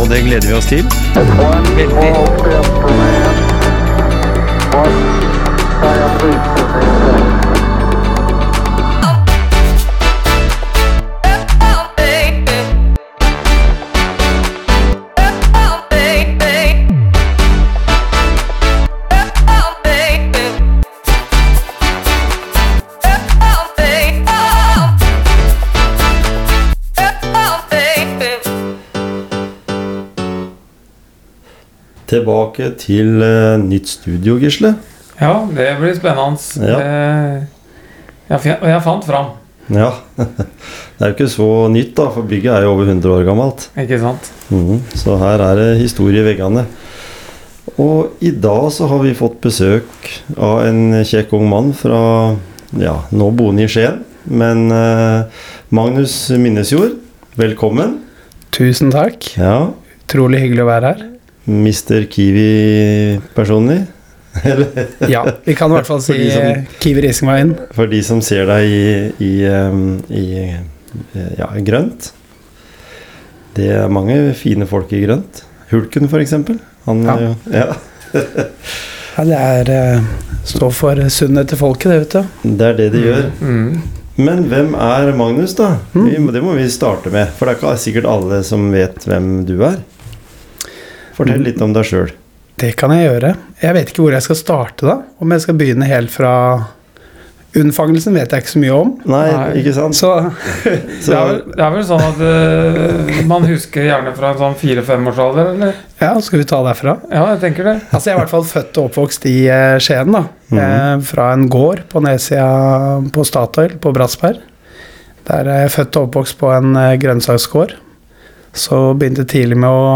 og det gleder vi oss til. Veldig. Tilbake til uh, nytt studio, Gisle. Ja, det blir spennende. Ja. Eh, jeg, jeg fant fram, Ja. Det er jo ikke så nytt, da, for bygget er jo over 100 år gammelt. ikke sant? Mm, Så her er det historie i veggene. Og i dag så har vi fått besøk av en kjekk ung mann fra ja, nå boende i Skien. Men eh, Magnus Minnesjord, velkommen. Tusen takk. Ja, Utrolig hyggelig å være her. Mr. Kiwi personlig. Eller Ja, vi kan i hvert fall si som- eh, Kiwi Risingveien. for de som ser deg i, i, i eh, ja, grønt. Det er mange fine folk i grønt. Hulken, for eksempel. Han Ja. jo Ja. Ja, det er Stå for sunnhet til folket, det, vet du. Det er det de gjør. Mm. Men hvem er Magnus, da? Mm. Det må vi starte med. For det er ikke sikkert alle som vet hvem du er. Fortell Mm. litt om deg sjøl. Det kan jeg gjøre. Jeg vet ikke hvor jeg skal starte, da. Om jeg skal begynne helt fra Unnfangelsen vet jeg ikke så mye om. Nei, Nei. ikke sant? Så Det, er vel, det er vel sånn at uh, man husker gjerne fra en sånn fire-femårsalder, eller? ja, skal vi ta derfra? Ja, jeg tenker det. Altså, jeg er i hvert fall født og oppvokst i eh, Skien, da. Mhm. eh, fra en gård på nedsida på Statoil på Bratsberg. Der er jeg født og oppvokst på en eh, grønnsaksgård. Så begynte tidlig med å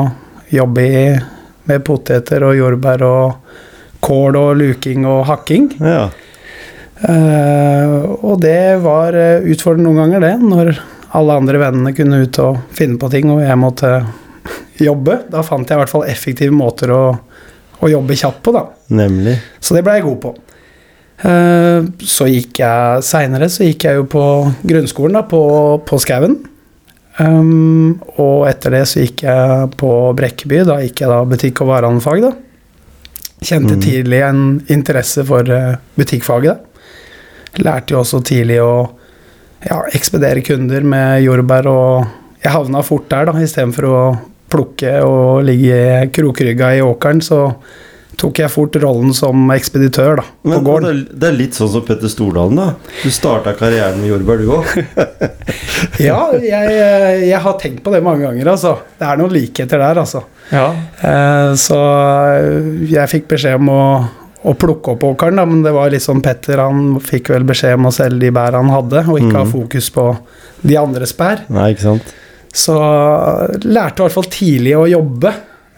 jobbe i, med poteter og jordbær og kål og luking og hakking. ja. Uh, og det var eh, utfordrende noen ganger, det. Når alle andre vennene kunne ut og finne på ting, og jeg måtte jobbe. Da fant jeg i hvert fall effektive måter å, å jobbe kjapt på, da. Nemlig. Så det ble jeg god på. Uh, Så gikk jeg seinere så gikk jeg jo på grunnskolen da, på, på Skauen. Um, og etter det så gikk jeg på Brekkeby. Da gikk jeg da butikk- og varehandelsfag. da. Kjente Mm. tidlig en interesse for eh, butikkfaget. da. Lærte jo også tidlig å ja, ekspedere kunder med jordbær, og jeg havna fort der, da, istedenfor å plukke og ligge krokrygga i åkeren, så tok jeg fort rollen som ekspeditør da, på Men gården. det er litt sånn som Petter Stordalen, da. Du starta karrieren med jordbær, du òg. Ja, jeg, jeg har tenkt på det mange ganger, altså. Det er noen likheter der, altså. Ja. Eh, Så jeg fikk beskjed om å, å plukke opp åkeren, da, men det var litt sånn Petter han fikk vel beskjed om å selge de bærene han hadde, og ikke ha Mhm. fokus på de andres bær. Nei, ikke sant? Så lærte i hvert fall tidlig å jobbe.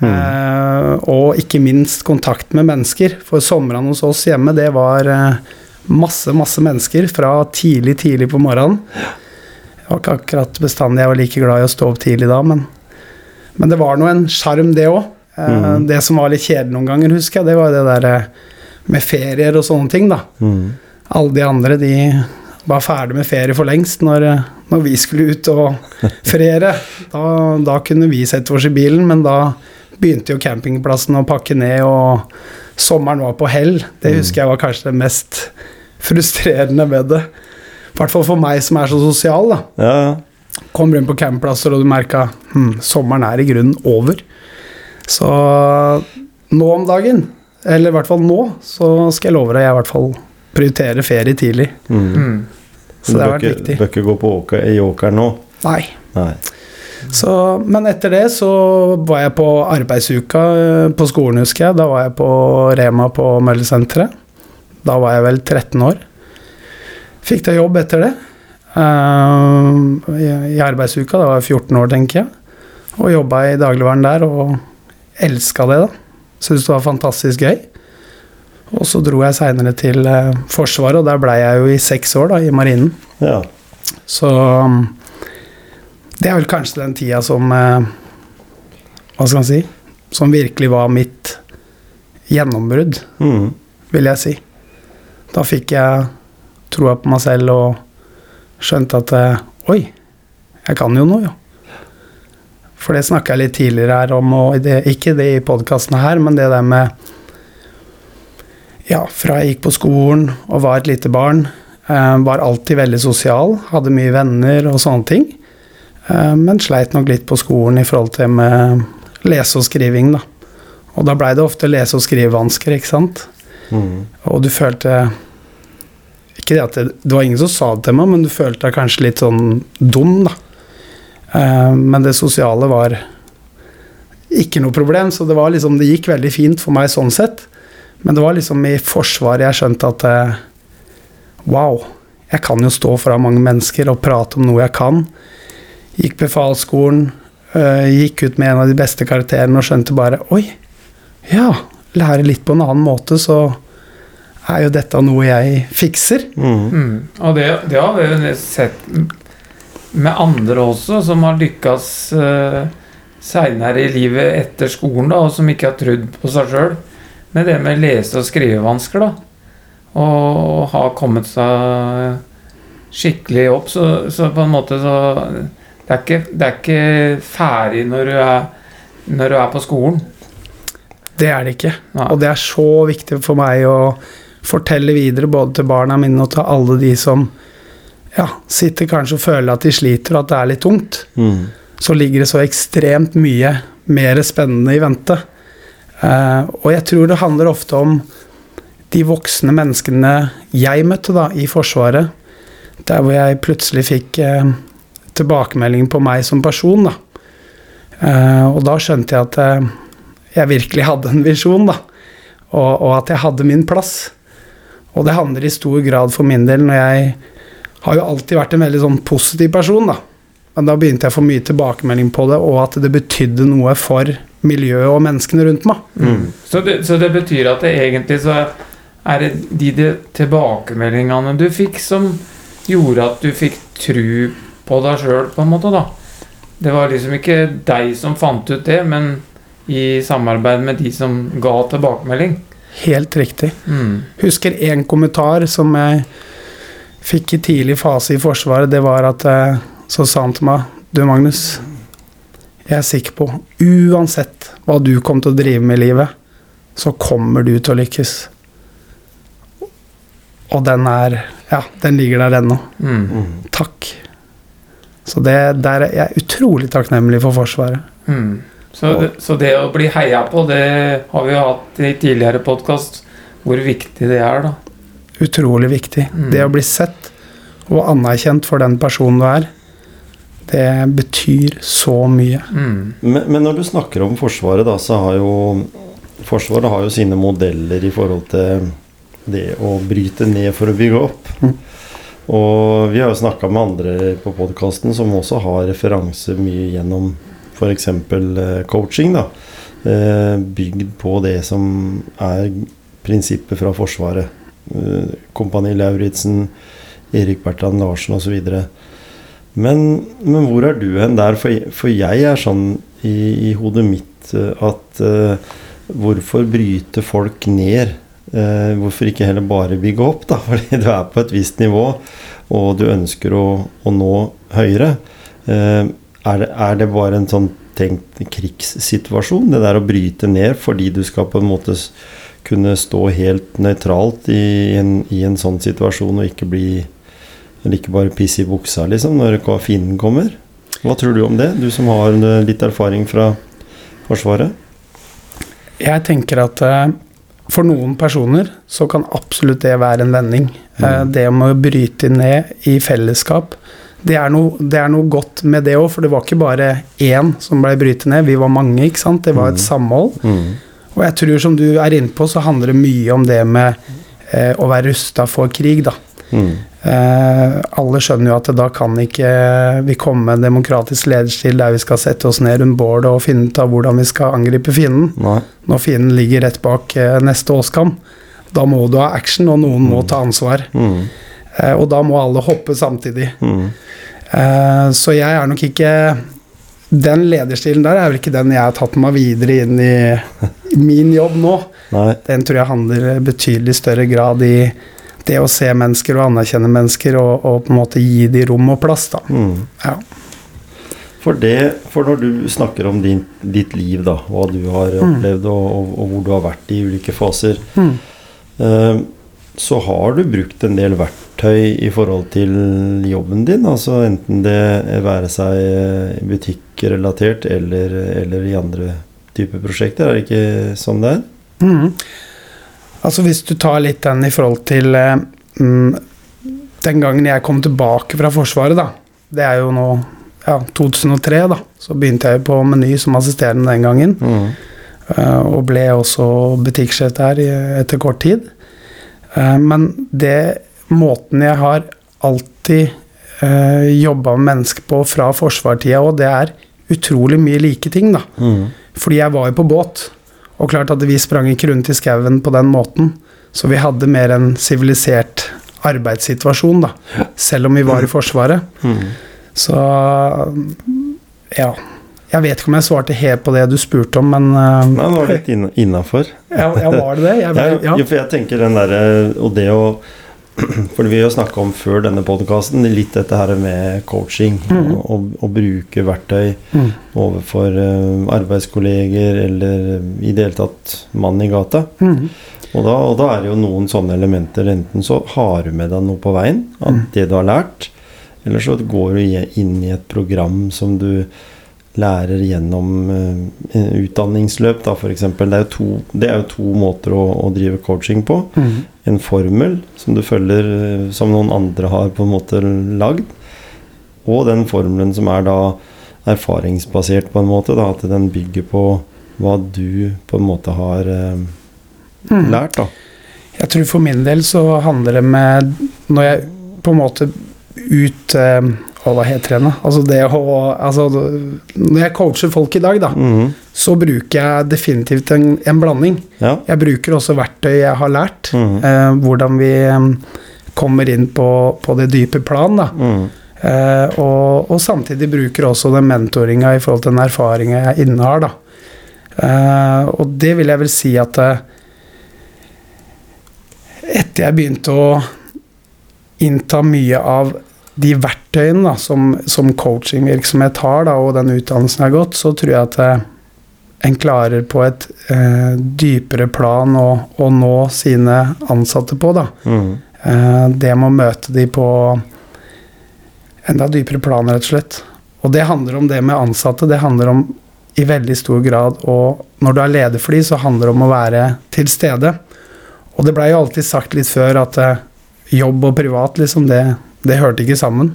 Eh, og ikke minst kontakt med mennesker. For somrene hos oss hjemme, det var eh, masse, masse mennesker fra tidlig, tidlig på morgenen. Det var ikke akkurat bestandig jeg var like glad i å stå opp tidlig da, men, men det var nå en sjarm, det òg. Eh, Mhm. Det som var litt kjedelig noen ganger, husker jeg, det var det der med ferier og sånne ting, da. Mm. Alle de andre, de var ferdig med ferie for lengst når, når vi skulle ut og feriere. Da, da kunne vi sette oss i bilen, men da begynte jo campingplassen å pakke ned, og sommeren var på hell. Det husker jeg var kanskje det mest frustrerende med det. I hvert fall for meg som er så sosial, da. Ja, ja. Kom rundt på campingplasser, og du merka hm, sommeren er i grunnen over. Så nå om dagen, eller i hvert fall nå, så skal jeg love deg jeg i hvert fall prioriterer ferie tidlig. Mm. Mm. Så det har vært viktig. Du. Bør ikke gå på åker, i åkeren nå. Nei. Nei. Så, men etter det så var jeg på arbeidsuka eh, på skolen, husker jeg. Da var jeg på Rema på Møllesenteret. Da var jeg vel 13 år. Fikk da jobb etter det. Uh, i, I arbeidsuka. Da var jeg 14 år, tenker jeg. Og jobba i dagligvaren der, og elska det, da. Syntes det var fantastisk gøy. Og så dro jeg seinere til eh, Forsvaret, og der blei jeg jo i seks år, da, i Marinen. Ja. Så um, det er vel kanskje den tida som eh, Hva skal man si? Som virkelig var mitt gjennombrudd, Mm. vil jeg si. Da fikk jeg troa på meg selv og skjønte at eh, Oi, jeg kan jo noe, jo. For det snakka jeg litt tidligere her om, og det, ikke det i podkasten her, men det der med Ja, fra jeg gikk på skolen og var et lite barn, eh, var alltid veldig sosial, hadde mye venner og sånne ting. Eh, men sleit nok litt på skolen i forhold til med lese- og skriving, da. Og da blei det ofte lese- og skrivevansker, ikke sant. Mm. Og du følte Ikke det at det, det var ingen som sa det til meg, men du følte deg kanskje litt sånn dum, da. Eh, men det sosiale var ikke noe problem, så det var liksom Det gikk veldig fint for meg sånn sett. Men det var liksom i Forsvaret jeg skjønte at eh, Wow, jeg kan jo stå foran mange mennesker og prate om noe jeg kan. Gikk befalsskolen, eh, gikk ut med en av de beste karakterene og skjønte bare Oi, ja, lære litt på en annen måte, så er jo dette noe jeg fikser. Mm. Mm. Og det, det har vi jo sett med andre også, som har lykkes uh, seinere i livet etter skolen, da, og som ikke har trodd på seg sjøl. Med det med lese- og skrivevansker, da. Og har kommet seg skikkelig opp, så, så på en måte så det er, ikke, det er ikke ferdig når du er, når du er på skolen. Det er det ikke. Nei. Og det er så viktig for meg å fortelle videre både til barna mine og til alle de som ja, sitter kanskje og føler at de sliter, og at det er litt tungt. Mm. Så ligger det så ekstremt mye mer spennende i vente. Eh, og jeg tror det handler ofte om de voksne menneskene jeg møtte da i Forsvaret. Der hvor jeg plutselig fikk eh, tilbakemelding på meg som person, da. Eh, og da skjønte jeg at eh, jeg virkelig hadde en visjon, da. Og, og at jeg hadde min plass. Og det handler i stor grad for min del når jeg har jo alltid vært en veldig sånn positiv person, da. Men da begynte jeg å få mye tilbakemelding på det, og at det betydde noe for miljøet og menneskene rundt meg. Mm. Så, det, så det betyr at det egentlig så er det de, de tilbakemeldingene du fikk, som gjorde at du fikk tru på deg sjøl, på en måte, da. Det var liksom ikke deg som fant ut det, men i samarbeid med de som ga tilbakemelding. Helt riktig. Mm. Husker én kommentar som jeg fikk i tidlig fase i Forsvaret. Det var at eh, så sa han til meg Du, Magnus. Jeg er sikker på, uansett hva du kommer til å drive med i livet, så kommer du til å lykkes. Og den er Ja, den ligger der ennå. Mm. Mm. Takk. Så det, der er jeg utrolig takknemlig for Forsvaret. Mm. Så, det, så det å bli heia på, det har vi jo hatt i tidligere podkast, hvor viktig det er, da. Utrolig viktig. Mm. Det å bli sett og anerkjent for den personen du er, det betyr så mye. Mm. Men, men når du snakker om Forsvaret, da, så har jo Forsvaret har jo sine modeller i forhold til det å bryte ned for å bygge opp. Mm. Og vi har jo snakka med andre på podkasten som også har referanse mye gjennom f.eks. coaching. da, eh, Bygd på det som er prinsippet fra Forsvaret. Eh, Kompani Lauritzen, Erik Bertrand Larsen osv. Men, men hvor er du hen der? For, for jeg er sånn i, i hodet mitt eh, at uh, hvorfor bryte folk ned? Eh, hvorfor ikke heller bare bygge opp, da? Fordi du er på et visst nivå, og du ønsker å, å nå høyere. Eh, er, det, er det bare en sånn tenkt krigssituasjon, det der å bryte ned fordi du skal på en måte kunne stå helt nøytralt i en, i en sånn situasjon og ikke bli Eller ikke bare pisse i buksa, liksom, når fienden kommer? Hva tror du om det, du som har litt erfaring fra Forsvaret? Jeg tenker at eh, for noen personer så kan absolutt det være en vending. Eh, Mm. det med å bryte ned i fellesskap. Det er noe, det er noe godt med det òg, for det var ikke bare én som ble brytet ned. Vi var mange, ikke sant. Det var et Mm. samhold. Mm. Og jeg tror, som du er inne på, så handler det mye om det med eh, å være rusta for krig, da. Mm. Eh, alle skjønner jo at da kan ikke vi komme med en demokratisk lederstil der vi skal sette oss ned rundt bålet og finne ut av hvordan vi skal angripe fienden. Nei. Når fienden ligger rett bak eh, neste åskam. Da må du ha action, og noen må ta ansvar. Mm. Eh, og da må alle hoppe samtidig. Mm. Eh, så jeg er nok ikke Den lederstilen der er vel ikke den jeg har tatt meg videre inn i min jobb nå. Nei. Den tror jeg handler betydelig større grad i det å se mennesker og anerkjenne mennesker og, og på en måte gi de rom og plass, da. Mm. Ja. For, det, for når du snakker om din, ditt liv, da, hva du har opplevd, og, og, og hvor du har vært i ulike faser, Mm. eh, så har du brukt en del verktøy i forhold til jobben din. Altså enten det være seg eh, butikkrelatert eller, eller i andre typer prosjekter. Er det ikke sånn det er? Mhm. Altså Hvis du tar litt den i forhold til eh, mm, den gangen jeg kom tilbake fra Forsvaret, da. Det er jo nå ja, 2003, da. Så begynte jeg på Meny som assisterende den gangen. eh, og ble også butikksjef der etter kort tid. Eh, men det måten jeg har alltid eh, jobba med mennesker på fra forsvartida òg, det er utrolig mye like ting, da. Mm. Fordi jeg var jo på båt, og klart at vi sprang ikke rundt i skauen på den måten. Så vi hadde mer en sivilisert arbeidssituasjon, da. Selv om vi var i Forsvaret. Så ja. Jeg vet ikke om jeg svarte helt på det du spurte om, men uh, Nei, det var litt innafor. ja, ja, var det det? Jeg, Ja, ja. for jeg tenker den derre Og det å For vi har snakka om før denne podkasten litt dette her med coaching. Mm. Og, og, bruke verktøy Mm. overfor eh, arbeidskolleger eller eh, i det hele tatt mann i gata. Mm. Og da, og da er det jo noen sånne elementer. Enten så har du med deg noe på veien, av Mhm. det du har lært, eller så går du inn i et program som du lærer gjennom uh, utdanningsløp, da f.eks. Det, er jo to- det er jo to måter å, å drive coaching på. Mhm. En formel som du følger eh, som noen andre har på en måte lagd. Og den formelen som er da erfaringsbasert på en måte. Da, at den bygger på hva du på en måte har eh, Mhm. lært. da. Jeg tror for min del så handler det med Når jeg på en måte ut eh, Hva heter det nå? Altså det å altså, Når jeg coacher folk i dag, da, Mhm. Så bruker jeg definitivt en, en blanding. Ja. Jeg bruker også verktøy jeg har lært. Mm. Eh, hvordan vi eh, kommer inn på, på det dype plan. Da. Mm. Eh, og, og samtidig bruker også den mentoringa i forhold til den erfaringa jeg innehar. Da. Eh, og det vil jeg vel si at eh, etter jeg begynte å innta mye av de verktøyene da, som, som coachingvirksomhet har, da, og den utdannelsen jeg har gått, så tror jeg at eh, en klarer på et eh, dypere plan å, å nå sine ansatte på. Da. Mm. Eh, det med å møte de på enda dypere plan, rett og slett. Og det handler om det med ansatte. Det handler om i veldig stor grad Og når du er leder for de, så handler det om å være til stede. Og det blei jo alltid sagt litt før at eh, jobb og privat, liksom, det, det hørte ikke sammen.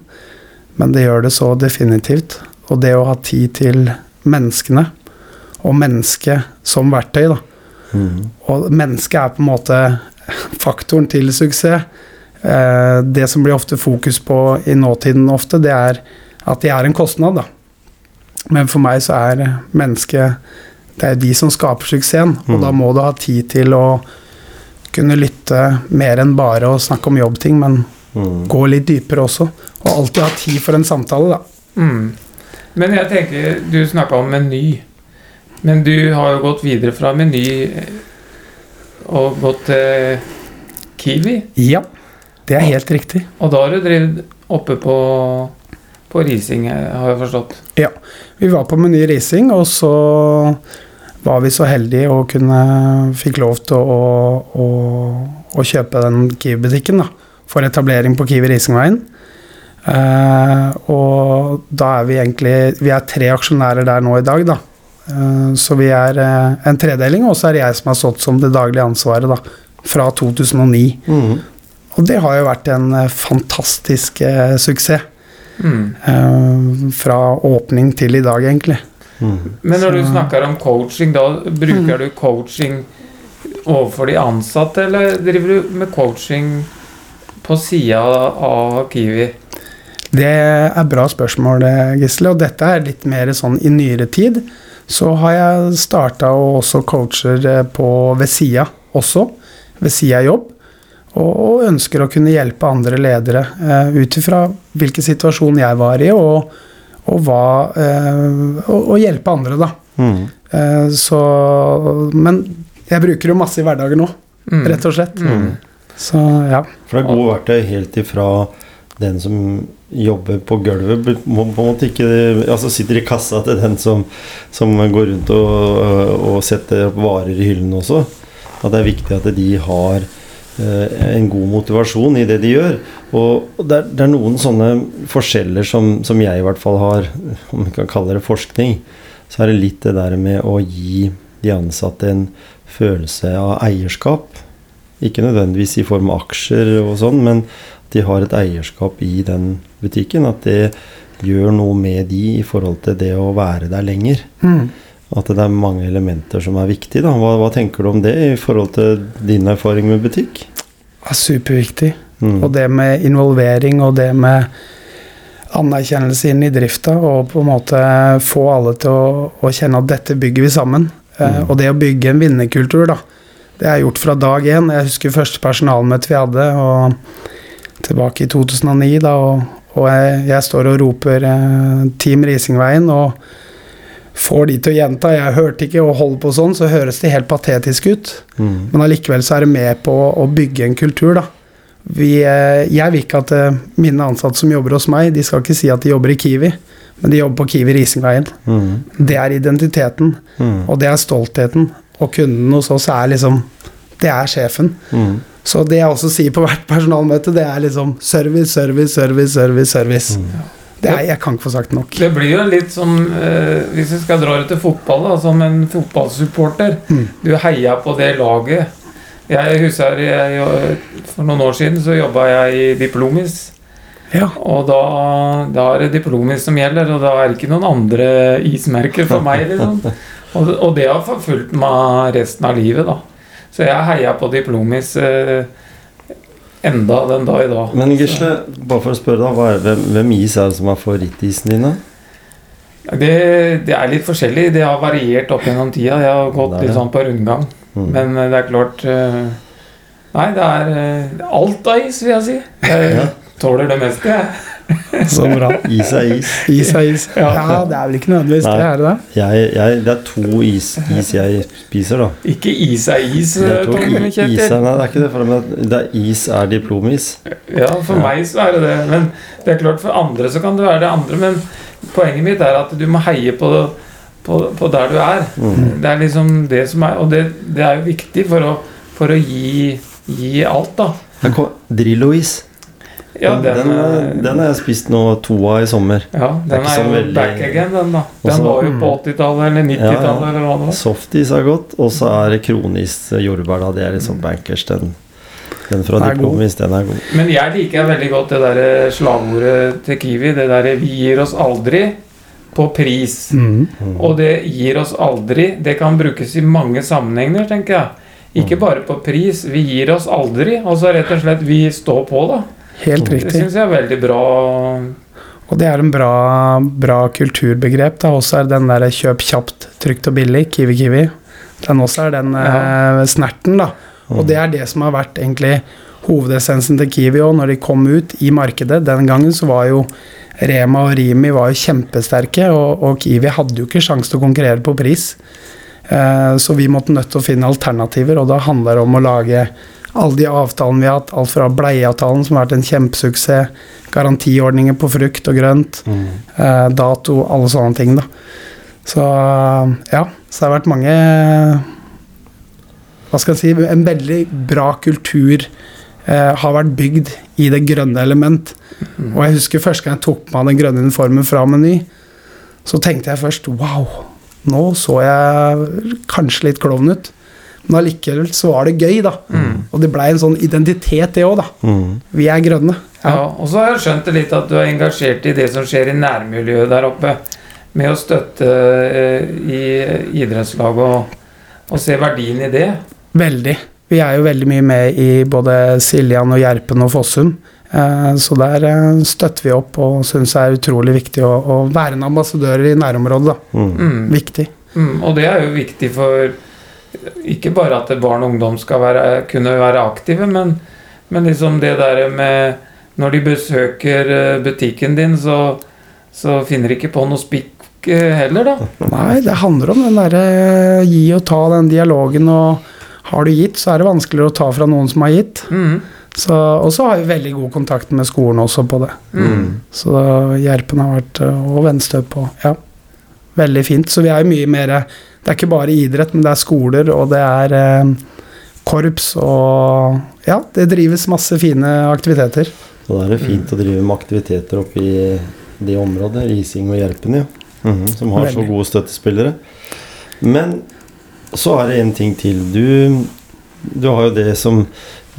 Men det gjør det så definitivt. Og det å ha tid til menneskene, og mennesket som verktøy, da. Mm. Og mennesket er på en måte faktoren til suksess. Eh, det som blir ofte fokus på i nåtiden ofte, det er at de er en kostnad, da. Men for meg så er mennesket Det er de som skaper suksessen, og Mm. da må du ha tid til å kunne lytte mer enn bare å snakke om jobbting, men mm. gå litt dypere også. Og alltid ha tid for en samtale, da. Mm. Men jeg tenker, du snakka om Meny. Men du har jo gått videre fra Meny eh, og gått til Kiwi. Ja, det er helt riktig. Og da har du drevet oppe på, på Rising, eh, har jeg forstått. Ja, Vi var på Meny Rising, og så var vi så heldige og kunne fikk lov til å, å, å kjøpe den Kiwi-butikken for etablering på Kiwi Risingveien. Eh, og da er vi egentlig Vi er tre aksjonærer der nå i dag, da. Eh, så vi er eh, en tredeling, og så er det jeg som har stått som det daglige ansvaret da, fra 2009. Mm. Og det har jo vært en eh, fantastisk eh, suksess. Mm. eh, fra åpning til i dag, egentlig. Mm. Men når du snakker om coaching, da bruker du coaching overfor de ansatte, eller driver du med coaching på sida av Kiwi? Det er bra spørsmål, Gisle. Og dette er litt mer sånn i nyere tid. Så har jeg starta og også coacher eh, på ved sida også. Ved sida av jobb. Og, ønsker å kunne hjelpe andre ledere uh, ut ifra hvilken situasjon jeg var i, og, og hva eh, og, og hjelpe andre, da. Mm. Eh, så Men jeg bruker jo masse i hverdagen nå, Mm. rett og slett. Mm. Så ja. For det er gode verktøy helt ifra den som jobber på gulvet, må på en måte ikke Altså sitter i kassa til den som, som går rundt og, og setter opp varer i hyllene også. At det er viktig at de har eh, en god motivasjon i det de gjør. Og det er, det er noen sånne forskjeller som, som jeg i hvert fall har, om vi kan kalle det forskning, så er det litt det der med å gi de ansatte en følelse av eierskap. Ikke nødvendigvis i form av aksjer og sånn, men at de har et eierskap i den butikken. At det gjør noe med de i forhold til det å være der lenger. Mm. At det er mange elementer som er viktige. Da. Hva, hva tenker du om det i forhold til din erfaring med butikk? Det er superviktig. Mm. Og det med involvering og det med anerkjennelse inn i drifta, og på en måte få alle til å, å kjenne at dette bygger vi sammen. Eh, Mm. og det å bygge en vinnerkultur, da. Det er gjort fra dag én. Jeg husker første personalmøte vi hadde, og tilbake i 2009, da, og, og jeg, jeg står og roper eh, Team Risingveien, og får de til å gjenta 'jeg hørte ikke' og holder på sånn, så høres det helt patetisk ut. Mm. Men allikevel så er det med på å bygge en kultur, da. Vi, eh, jeg vil ikke at eh, mine ansatte som jobber hos meg, de skal ikke si at de jobber i Kiwi, men de jobber på Kiwi Risingveien. Mm. Det er identiteten, Mm. og det er stoltheten. Og kunden hos oss er liksom Det er sjefen. Mm. Så det jeg også sier på hvert personalmøte, det er liksom service, service, service, service. service. Mm. Det er, jeg kan ikke få sagt nok. Det blir jo litt som eh, Hvis vi skal dra det til fotball, da, som en fotballsupporter. Mm. Du heia på det laget. Jeg husker jeg, For noen år siden så jobba jeg i Diplomis. Ja. Og da, da er det Diplomis som gjelder, og da er det ikke noen andre ismerker for meg. liksom Og, og det har forfulgt meg resten av livet, da. Så jeg heia på Diplomis eh, enda den dag i dag. Men Gisle, bare for å spørre hva er, hvem, hvem is er det som er favorittisen din? da? Det, det er litt forskjellig. Det har variert opp gjennom tida. Jeg har gått litt sånn på rundgang. Mm. Men eh, det er klart eh, Nei, det er eh, alt av is, vil jeg si. Jeg tåler det meste, jeg. Så bra. Is er is. Is er is. Ja. Ja, det er vel ikke nødvendigvis det, er det? Jeg, jeg, det er to is, is jeg spiser, da. Ikke is er is, Det er to is er, Kjetil. nei, det er ikke det. For meg. det er is er diplomis. Ja, for Ja. meg så er det det. Men det er klart for andre så kan det være det andre. Men poenget mitt er at du må heie på, på, på der du er. Mm. Det er liksom det som er Og det, det er jo viktig for å, for å gi, gi alt, da. Drillo-is. Ja, den, den, eh, den har jeg spist nå to av i sommer. Ja, Den er er, jo veldig- back again, den da. Den Også- var jo på 80-tallet eller 90-tallet Ja, ja. eller hva det var. Softis er godt, og så er det kronis jordbær. da, Det er liksom bankers. Den, den fra diplomis, den er god. Men jeg liker veldig godt det der slagordet til Kiwi. Det derre 'vi gir oss aldri' på pris. Mm. Og det gir oss aldri. Det kan brukes i mange sammenhenger, tenker jeg. Ikke bare på pris. Vi gir oss aldri. Altså rett og slett vi står på, da. Helt riktig. Det syns jeg er veldig bra. Og det er en bra, bra kulturbegrep. Da også er den der kjøp kjapt, trygt og billig, Kiwi Kiwi. Den også er den eh, snerten, da. Og det er det som har vært egentlig hovedessensen til Kiwi òg, når de kom ut i markedet. Den gangen så var jo Rema og Rimi var jo kjempesterke, og, og Kiwi hadde jo ikke sjanse til å konkurrere på pris. Eh, så vi måtte nødt til å finne alternativer, og da handler det om å lage alle de avtalene vi har hatt, alt fra bleieavtalen, som har vært en kjempesuksess, garantiordninger på frukt og grønt, Mm. eh, dato, alle sånne ting, da. Så ja, så det har vært mange Hva skal jeg si En veldig bra kultur eh, har vært bygd i det grønne element. Og jeg husker første gang jeg tok på meg den grønne uniformen fra Meny, så tenkte jeg først Wow, nå så jeg kanskje litt klovn ut. Men allikevel så var det gøy, da. Og det blei en sånn identitet, det òg, da. Mm. Vi er grønne. Ja, og så har jeg skjønt det litt at du er engasjert i det som skjer i nærmiljøet der oppe. Med å støtte eh, i idrettslag og, og se verdien i det. Veldig. Vi er jo veldig mye med i både Siljan og Gjerpen og Fossum. Eh, Så der eh, støtter vi opp og syns det er utrolig viktig å, å være en ambassadør i nærområdet. da. Mm. Mm. Viktig. Mm, og det er jo viktig for ikke bare at barn og ungdom skal være, kunne være aktive, men, men liksom det der med Når de besøker eh, butikken din, så, så finner de ikke på noe spikk eh, heller, da. Nei, det handler om den derre gi og ta, den dialogen og har du gitt, så er det vanskeligere å ta fra noen som har gitt. Mm. Så, og så har vi veldig god kontakt med skolen også på det. Mm. Så Gjerpen har vært Og Venstø på Ja. Veldig fint. Så vi er jo mye mer Det er ikke bare idrett, men det er skoler, og det er eh, korps og Ja, det drives masse fine aktiviteter. Så da er det fint å drive med aktiviteter oppe i det området, Rising og Gjerpen, ja. Mhm, som har så gode støttespillere. Men så er det en ting til. Du, du har jo det som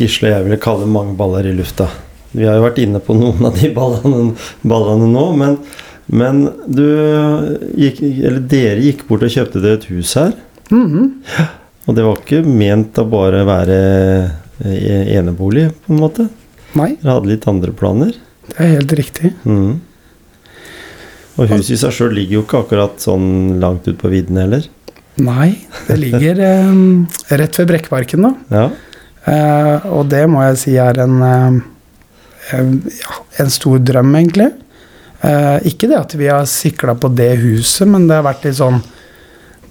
Gisle og jeg ville kalle mange baller i lufta. Vi har jo vært inne på noen av de ballene, ballene nå, men, men du gikk, eller dere gikk bort og kjøpte dere et hus her. Mhm. Og det var ikke ment å bare være eh, enebolig, på en måte. Nei, Dere hadde litt andre planer. det er helt riktig. Mm. Og huset i seg sjøl ligger jo ikke akkurat sånn langt ut på vidden heller. Nei, det ligger eh, rett ved Brekkparken, da. Ja. Eh, og det må jeg si er en, eh, ja, en stor drøm, egentlig. Eh, ikke det at vi har sikla på det huset, men det har vært litt sånn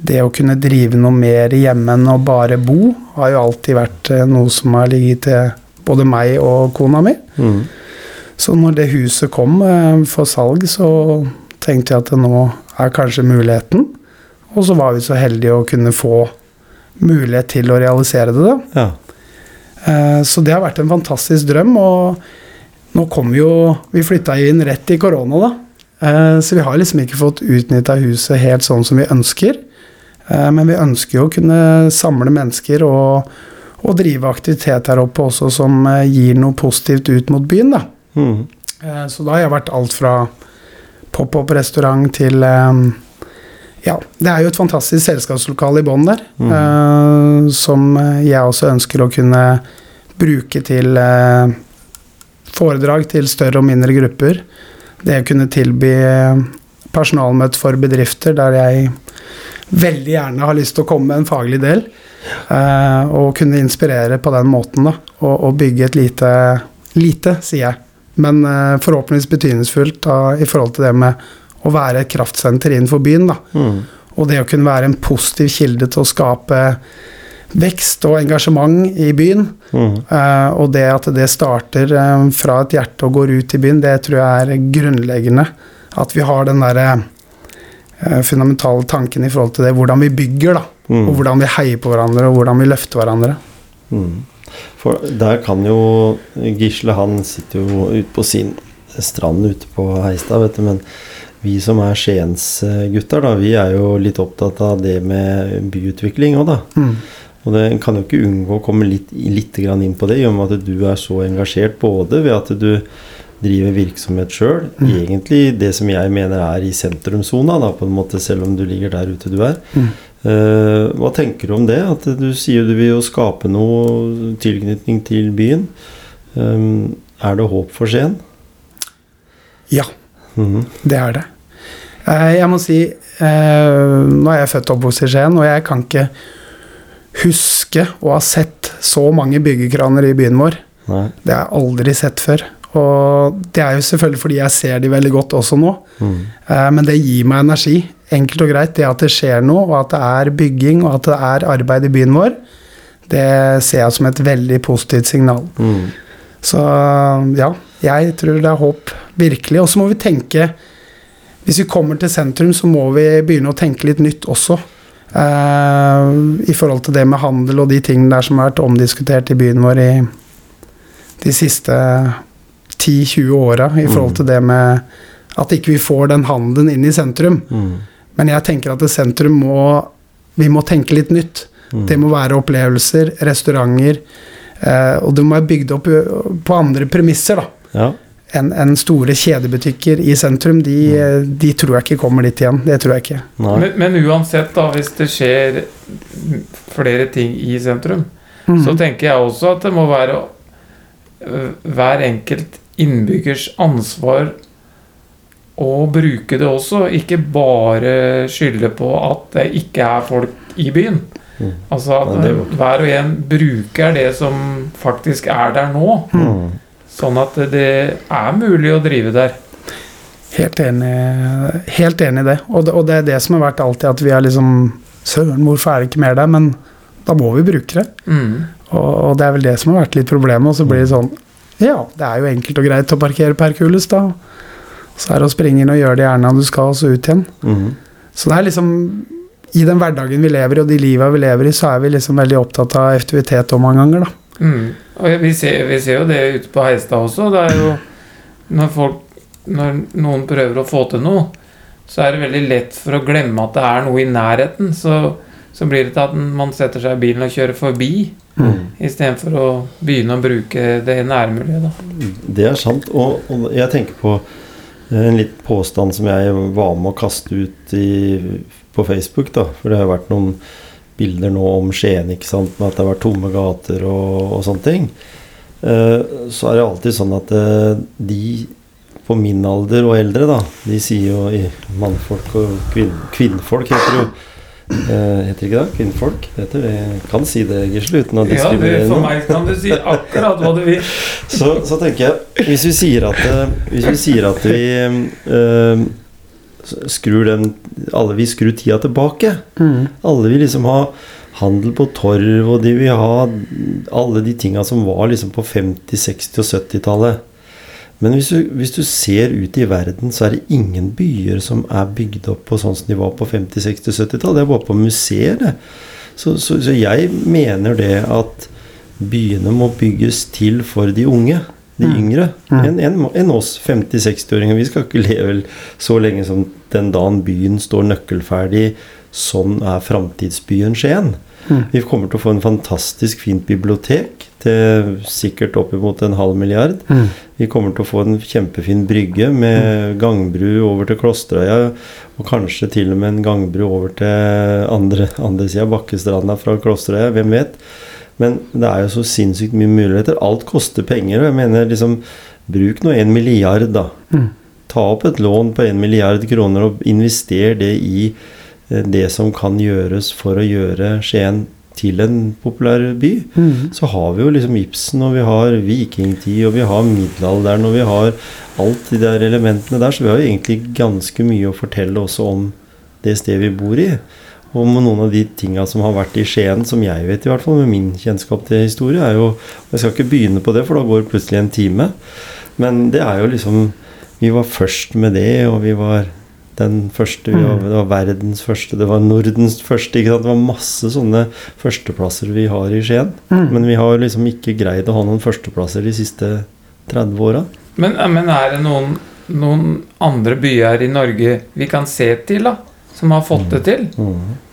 Det å kunne drive noe mer hjemme enn å bare bo, har jo alltid vært eh, noe som har ligget til både meg og kona mi. Mm. Så når det huset kom eh, for salg, så tenkte jeg at det nå er kanskje muligheten. Og så var vi så heldige å kunne få mulighet til å realisere det, da. ja. Eh, Så det har vært en fantastisk drøm, og nå kom jo Vi flytta inn rett i korona, da. Eh, Så vi har liksom ikke fått utnytta huset helt sånn som vi ønsker. Eh, Men vi ønsker jo å kunne samle mennesker og, og drive aktivitet her oppe også som eh, gir noe positivt ut mot byen, da. Eh, Så da har jeg vært alt fra pop-opp-restaurant til Ja, det er jo et fantastisk selskapslokale i bånn der, mm. som jeg også ønsker å kunne bruke til foredrag til større og mindre grupper. Det å kunne tilby eh, personalmøte for bedrifter der jeg veldig gjerne har lyst til å komme med en faglig del. eh, og kunne inspirere på den måten, da. Og, og bygge et lite Lite, sier jeg. Men eh, forhåpentligvis betydningsfullt da, i forhold til det med å være et kraftsenter innenfor byen. da. Mm. Og det å kunne være en positiv kilde til å skape vekst og engasjement i byen. Mm. Uh, og det at det starter uh, fra et hjerte og går ut i byen, det tror jeg er grunnleggende. At vi har den derre uh, fundamentale tanken i forhold til det, hvordan vi bygger, da. Mm. Og hvordan vi heier på hverandre, og hvordan vi løfter hverandre. Mm. For der kan jo Gisle Han sitter jo ute på sin strand ute på Heistad, vet du, men vi som er Skiensgutter, da, vi er jo litt opptatt av det med byutvikling òg, da. Mm. Og det kan jo ikke unngå å komme litt, litt grann inn på det, i og med at du er så engasjert både ved at du driver virksomhet sjøl, Mm. egentlig det som jeg mener er i sentrumssona, på en måte, selv om du ligger der ute du er. Mm. Eh, hva tenker du om det? At du sier du vil jo skape noe tilknytning til byen. Um, er det håp for Skien? Ja. mm. Det er det. Eh, Jeg må si eh, Nå er jeg født og oppvokst i Skien, og jeg kan ikke huske å ha sett så mange byggekraner i byen vår. Nei. Det har jeg aldri sett før. Og det er jo selvfølgelig fordi jeg ser de veldig godt også nå. Mm. Eh, Men det gir meg energi. Enkelt og greit. Det at det skjer noe, og at det er bygging, og at det er arbeid i byen vår, det ser jeg som et veldig positivt signal. Mm. Så ja, jeg tror det er håp, virkelig. Og så må vi tenke Hvis vi kommer til sentrum, så må vi begynne å tenke litt nytt også. Eh, I forhold til det med handel og de tingene der som har vært omdiskutert i byen vår i de siste 10-20 åra. I forhold til det med at ikke vi får den handelen inn i sentrum. Mm. Men jeg tenker at det sentrum må Vi må tenke litt nytt. Mm. Det må være opplevelser, restauranter. Eh, og det må være bygd opp på andre premisser, da. Ja. Enn en store kjedebutikker i sentrum. De, eh, de tror jeg ikke kommer dit igjen. Det tror jeg ikke. Men, men uansett, da, hvis det skjer flere ting i sentrum, Mhm. så tenker jeg også at det må være øh, hver enkelt innbyggers ansvar å bruke det også. Ikke bare skylde på at det ikke er folk i byen. Mm. Altså at hver og en bruker det som faktisk er der nå. Mhm. Sånn at det er mulig å drive der. Helt enig, helt enig i det. Og, det. og det er det som har vært alltid at vi er liksom Søren, hvorfor er det ikke mer der? Men Da må vi bruke det. Mm. Og, og det er vel det som har vært litt problemet. Og så blir det sånn Ja, det er jo enkelt og greit å parkere Perkules, da. Så er det å springe inn og gjøre det gjerne du skal, og så ut igjen. Mm. Så det er liksom I den hverdagen vi lever i, og de liva vi lever i, så er vi liksom veldig opptatt av effektivitet òg mange ganger, da. Mm. Og vi ser, vi ser jo det ute på Heistad også. Det er jo når folk Når noen prøver å få til noe, så er det veldig lett for å glemme at det er noe i nærheten. Så, så blir det til at man setter seg i bilen og kjører forbi, Mm. istedenfor å begynne å bruke det nærmiljøet. Da. Det er sant. Og, og jeg tenker på en litt påstand som jeg var med å kaste ut i, på Facebook. da, For det har vært noen bilder nå om Skien, ikke sant, med at det har vært tomme gater og, og sånne ting. Eh, så er det alltid sånn at eh, de på min alder og eldre, da, de sier jo i mannfolk og kvinn, kvinnfolk heter det jo. Eh, heter ikke det? Kvinnfolk? Det heter det. Kan si det, Gisle, uten å diskriminere noen. Ja, for meg kan du si akkurat hva du vil. Så, så tenker jeg Hvis vi sier at, hvis vi, sier at vi eh, skrur den Alle vil skru tida tilbake. Alle vil liksom ha handel på torv, og de vil ha alle de tinga som var liksom på 50-, 60- og 70-tallet. Men hvis du, hvis du ser ut i verden, så er det ingen byer som er bygd opp på sånn som de var på 50-, 60- og 70-tallet. Det er bare på museer, det. Så, så, så jeg mener det at byene må bygges til for de unge. De yngre. Enn en, en oss 50-60-åringer. Vi skal ikke leve så lenge som den dagen byen står nøkkelferdig. Sånn er framtidsbyen Skien. Vi kommer til å få en fantastisk fint bibliotek til sikkert oppimot en halv milliard. Vi kommer til å få en kjempefin brygge med gangbru over til Klosterøya, og kanskje til og med en gangbru over til andre, andre sida, Bakkestranda fra Klosterøya. Hvem vet? Men det er jo så sinnssykt mye muligheter. Alt koster penger. Og jeg mener liksom Bruk nå en milliard, da. Ta opp et lån på en milliard kroner og invester det i eh, det som kan gjøres for å gjøre Skien til en populær by. Så har vi jo liksom Ibsen, og vi har vikingtid, og vi har middelalderen, og vi har alt de der elementene der. Så vi har jo egentlig ganske mye å fortelle også om det stedet vi bor i. Om noen av de tinga som har vært i Skien, som jeg vet i hvert fall, med min kjennskap til historie, er jo og Jeg skal ikke begynne på det, for da går det plutselig en time. Men det er jo liksom Vi var først med det, og vi var den første, vi var, det var verdens første, det var Nordens første. Ikke sant? Det var masse sånne førsteplasser vi har i Skien. Men vi har liksom ikke greid å ha noen førsteplasser de siste 30 åra. Men, men er det noen, noen andre byer i Norge vi kan se til, da? Som har fått det til?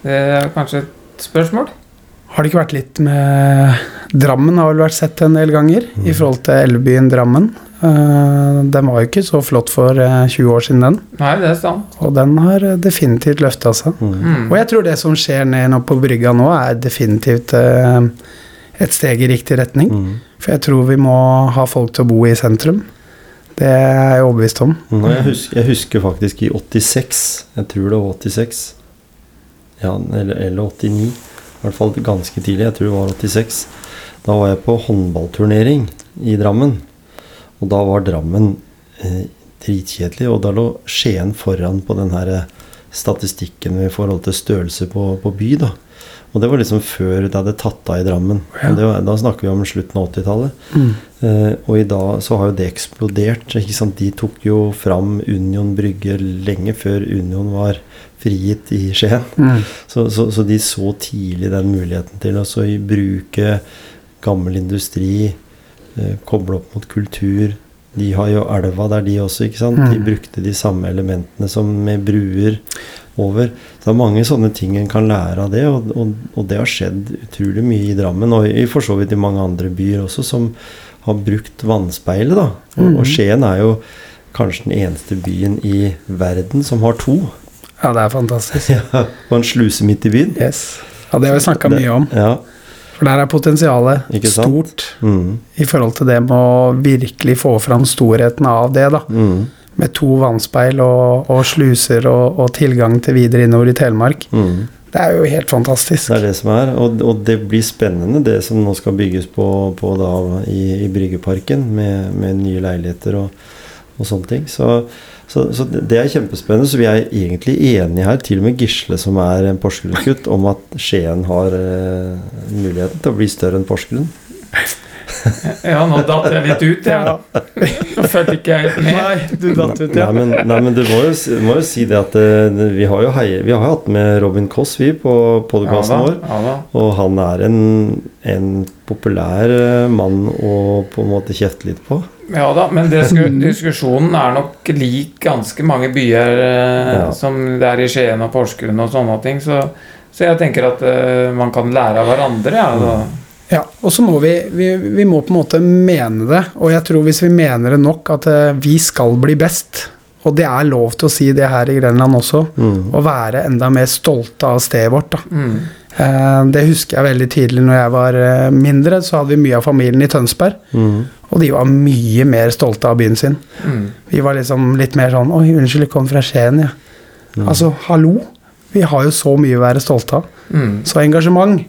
Det er kanskje et spørsmål? Har det ikke vært litt med Drammen har vel vært sett en del ganger i forhold til elvebyen Drammen. Uh, den var jo ikke så flott for uh, 20 år siden, den. Nei, det er sant. Og den har eh, definitivt løfta seg. Mm. Og jeg tror det som skjer ned nå på brygga nå, er definitivt uh, et steg i riktig retning. Mm. For jeg tror vi må ha folk til å bo i sentrum. Det er jeg overbevist om. Nå, jeg, husker, jeg husker faktisk i 86 Jeg tror det var 86 ja, eller, eller 89 I hvert fall ganske tidlig, jeg tror det var 86 Da var jeg på håndballturnering i Drammen Og da var Drammen eh, dritkjedelig Og da lå Skien foran på den her eh, statistikken I forhold til størrelse på, på by da Og det var liksom før det hadde tatt av i Drammen Ja. Det var, Da snakker vi om slutten av 80-tallet Mm. Eh, og i dag så har jo det eksplodert. De tok jo fram Union Brygge lenge før Union var frigitt i Skien. Mm. Så, så, så de så tidlig den muligheten til å bruke gammel industri, eh, koble opp mot kultur. De har jo elva der, de også. ikke sant? De Mm. brukte de samme elementene som med bruer over. Så det er mange sånne ting en kan lære av det, og, og, og det har skjedd utrolig mye i Drammen, og i, for så vidt i mange andre byer også, som har brukt vannspeilet. da. Og, Mhm. og Skien er jo kanskje den eneste byen i verden som har to. Ja, det er fantastisk. Og en sluse midt i byen. Yes. Ja, det har vi snakka mye om. Ja. For der er potensialet stort Mm, i forhold til det med å virkelig få fram storheten av det, da. mm, Med to vannspeil og, og sluser og, og tilgang til videre innover i Telemark. mm. Det er jo helt fantastisk. Det er det som er. Og, og det blir spennende, det som nå skal bygges på, på da, i, i Bryggeparken, med, med nye leiligheter og, og sånne ting. Så, så, så det er kjempespennende. Så vi er egentlig enige her, til og med Gisle, som er en Porsgrunn-gutt, om at Skien har uh, muligheten til å bli større enn Porsgrunn. Ja, nå datt jeg litt ut, jeg. Nå følte ikke jeg helt med. Nei, du datt ut, Nei, men, nei, men du må jo, må jo si det at eh, vi har jo heie, vi har hatt med Robin Koss, vi, på Ja podkasten ja, vår. ja. Og han er en, en populær eh, mann å på en måte kjefte litt på. Ja da, men det sku, diskusjonen er nok lik ganske mange byer eh, Ja. som det er i Skien og Porsgrunn og sånne ting. Så, så jeg tenker at eh, man kan lære av hverandre. Ja, da. Ja, og så må vi, vi Vi må på en måte mene det. Og jeg tror hvis vi mener det nok, at eh, vi skal bli best Og det er lov til å si det her i Grenland også. Mm. Å være enda mer stolte av stedet vårt. da. Mm. Eh, Det husker jeg veldig tidlig når jeg var eh, mindre. Så hadde vi mye av familien i Tønsberg. Mm. Og de var mye mer stolte av byen sin. Mm. Vi var liksom litt mer sånn Oi, unnskyld, jeg kom fra Skien, ja. Altså, hallo! Vi har jo så mye å være stolte av. Mm. Så engasjement.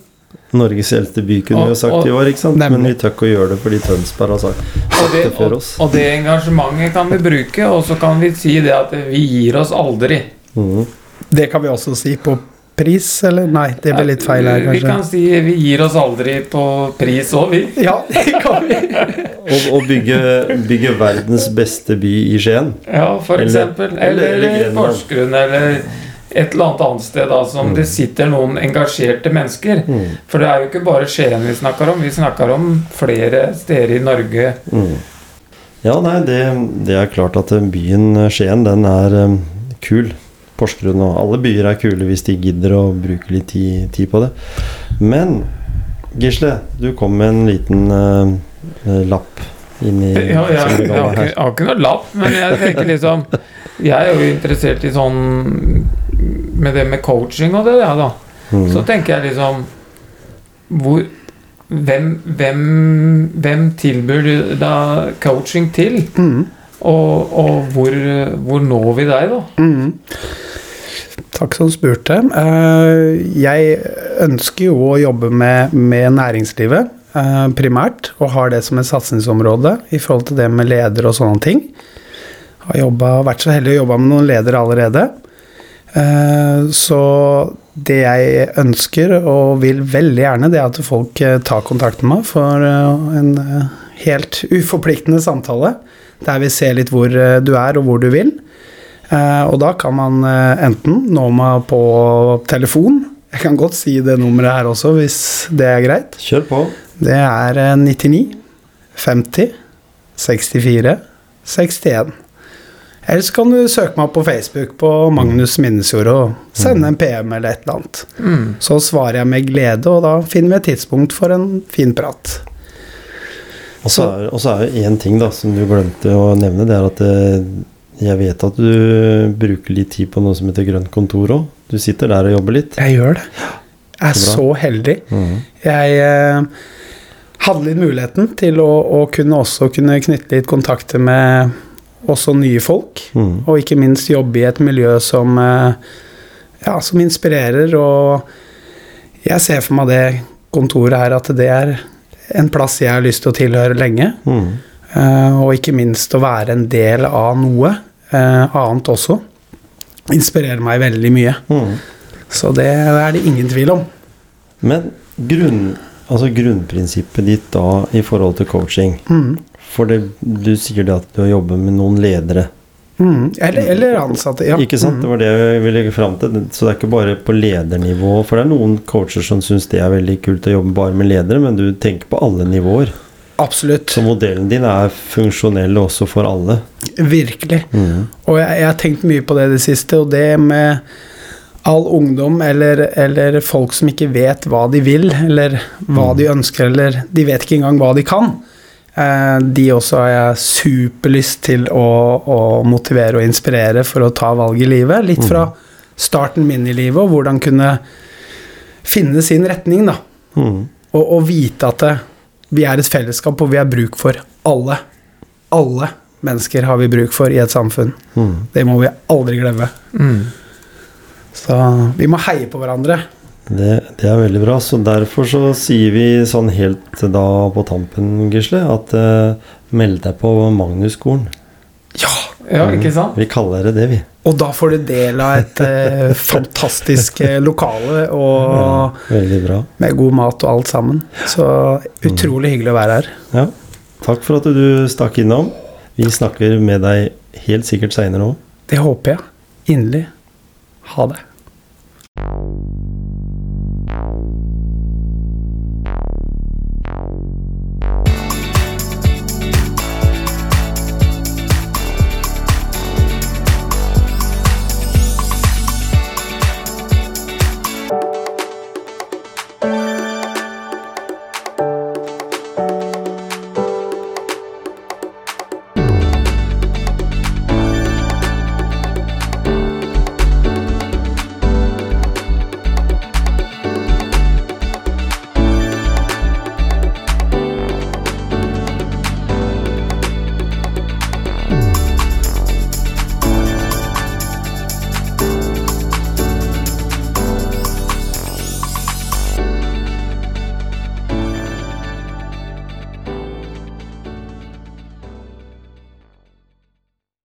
Norges eldste by, kunne vi jo sagt og- i år, ikke sant? Nemlig. Men vi tør ikke å gjøre det fordi Tønsberg har sagt Og, det, det før oss. og det engasjementet kan vi bruke, og så kan vi si det at vi gir oss aldri. Mm. Det kan vi også si på pris, eller? Nei, det blir litt feil her, Vi kan si vi gir oss aldri på pris òg, vi. Ja, det kan vi. Og, og bygge, bygge verdens beste by i Skien. Ja, for Eller- eksempel. eller- Eller, eller Porsgrunn, eller et eller annet annet sted da, som det sitter noen engasjerte mennesker. Mm. For det er jo ikke bare Skien vi snakker om, vi snakker om flere steder i Norge. Mm. Ja, nei, det, det er klart at byen Skien, den er um, kul. Porsgrunn og alle byer er kule hvis de gidder å bruke litt tid, tid på det. Men Gisle, du kom med en liten uh, lapp inn i Ja, jeg, jeg, jeg, har ikke, jeg har ikke noe lapp, men jeg tenker liksom Jeg er jo interessert i sånn Med det med coaching og det, ja da. Mm. Så tenker jeg liksom hvor, hvem, hvem, hvem tilbyr du da coaching til? Mm. Og, og hvor, hvor når vi deg, da? Mm. Takk som spurte. Eh, Jeg ønsker jo å jobbe med, med næringslivet eh, primært, og har det som et satsingsområde i forhold til det med ledere og sånne ting. Har jobbet, vært så heldig å jobbe med noen ledere allerede. Eh, Så det jeg ønsker og vil veldig gjerne, det er at folk eh, tar kontakt med meg for eh, en helt uforpliktende samtale. Der vi ser litt hvor du er og hvor du vil. Og da kan man enten nå meg på telefon Jeg kan godt si det nummeret her også, hvis det er greit. Kjør på. Det er eh, 99 50 64 61. Eller så kan du søke meg opp på Facebook på Magnus Minnesjord og sende en PM eller et eller annet. Mm. Så svarer jeg med glede, og da finner vi et tidspunkt for en fin prat. Og så er, det så er jo én ting da som du glemte å nevne, det er at eh, jeg vet at du bruker litt tid på noe som heter grønt kontor òg. Du sitter der og jobber litt. Jeg gjør det. Jeg er Så så heldig. Mm. Jeg eh, hadde litt muligheten til å, å kunne også kunne knytte litt kontakter med også nye folk. Mm. Og ikke minst jobbe i et miljø som, eh, ja, som inspirerer. Og jeg ser for meg det kontoret her at det er en plass jeg har lyst til å tilhøre lenge. Mm. Uh, og ikke minst å være en del av noe uh, annet også. Inspirerer meg veldig mye. Mm. Så det er det ingen tvil om. Men grunn, altså grunnprinsippet ditt da i forhold til coaching Mm. For det, du sier det at du har jobbet med noen ledere. Mm. Eller, eller ansatte, ja. Ikke sant? Mm. Det var det jeg ville legge fram til. Så det er ikke bare på ledernivå. For det er noen coacher som syns det er veldig kult å jobbe bare med ledere, men du tenker på alle nivåer. Absolutt. Så modellen din er funksjonell også for alle. Virkelig. Mm. Og jeg, jeg har tenkt mye på det i det siste, og det med all ungdom eller, eller folk som ikke vet hva de vil, eller hva de ønsker, eller de vet ikke engang hva de kan. Eh, de også har jeg superlyst til å, å motivere og inspirere for å ta valg i livet. Litt fra starten min i livet, og hvordan kunne finne sin retning, da. Mm. Og, og vite at det, vi er et fellesskap og vi har bruk for alle. Alle mennesker har vi bruk for i et samfunn. Mm. Det må vi aldri glemme. Mm. Så vi må heie på hverandre. Det, det er veldig bra. Så derfor så sier vi sånn helt da på tampen, Gisle, at uh, meld deg på Magnusskolen. Ja! Ja, ikke sant? Vi kaller det det, vi. Og da får du del av et eh, fantastisk eh, lokale og Veldig bra. med god mat og alt sammen. Så utrolig hyggelig å være her. Ja. Takk for at du stakk innom. Vi snakker med deg helt sikkert seinere òg. Det håper jeg inderlig. Ha det.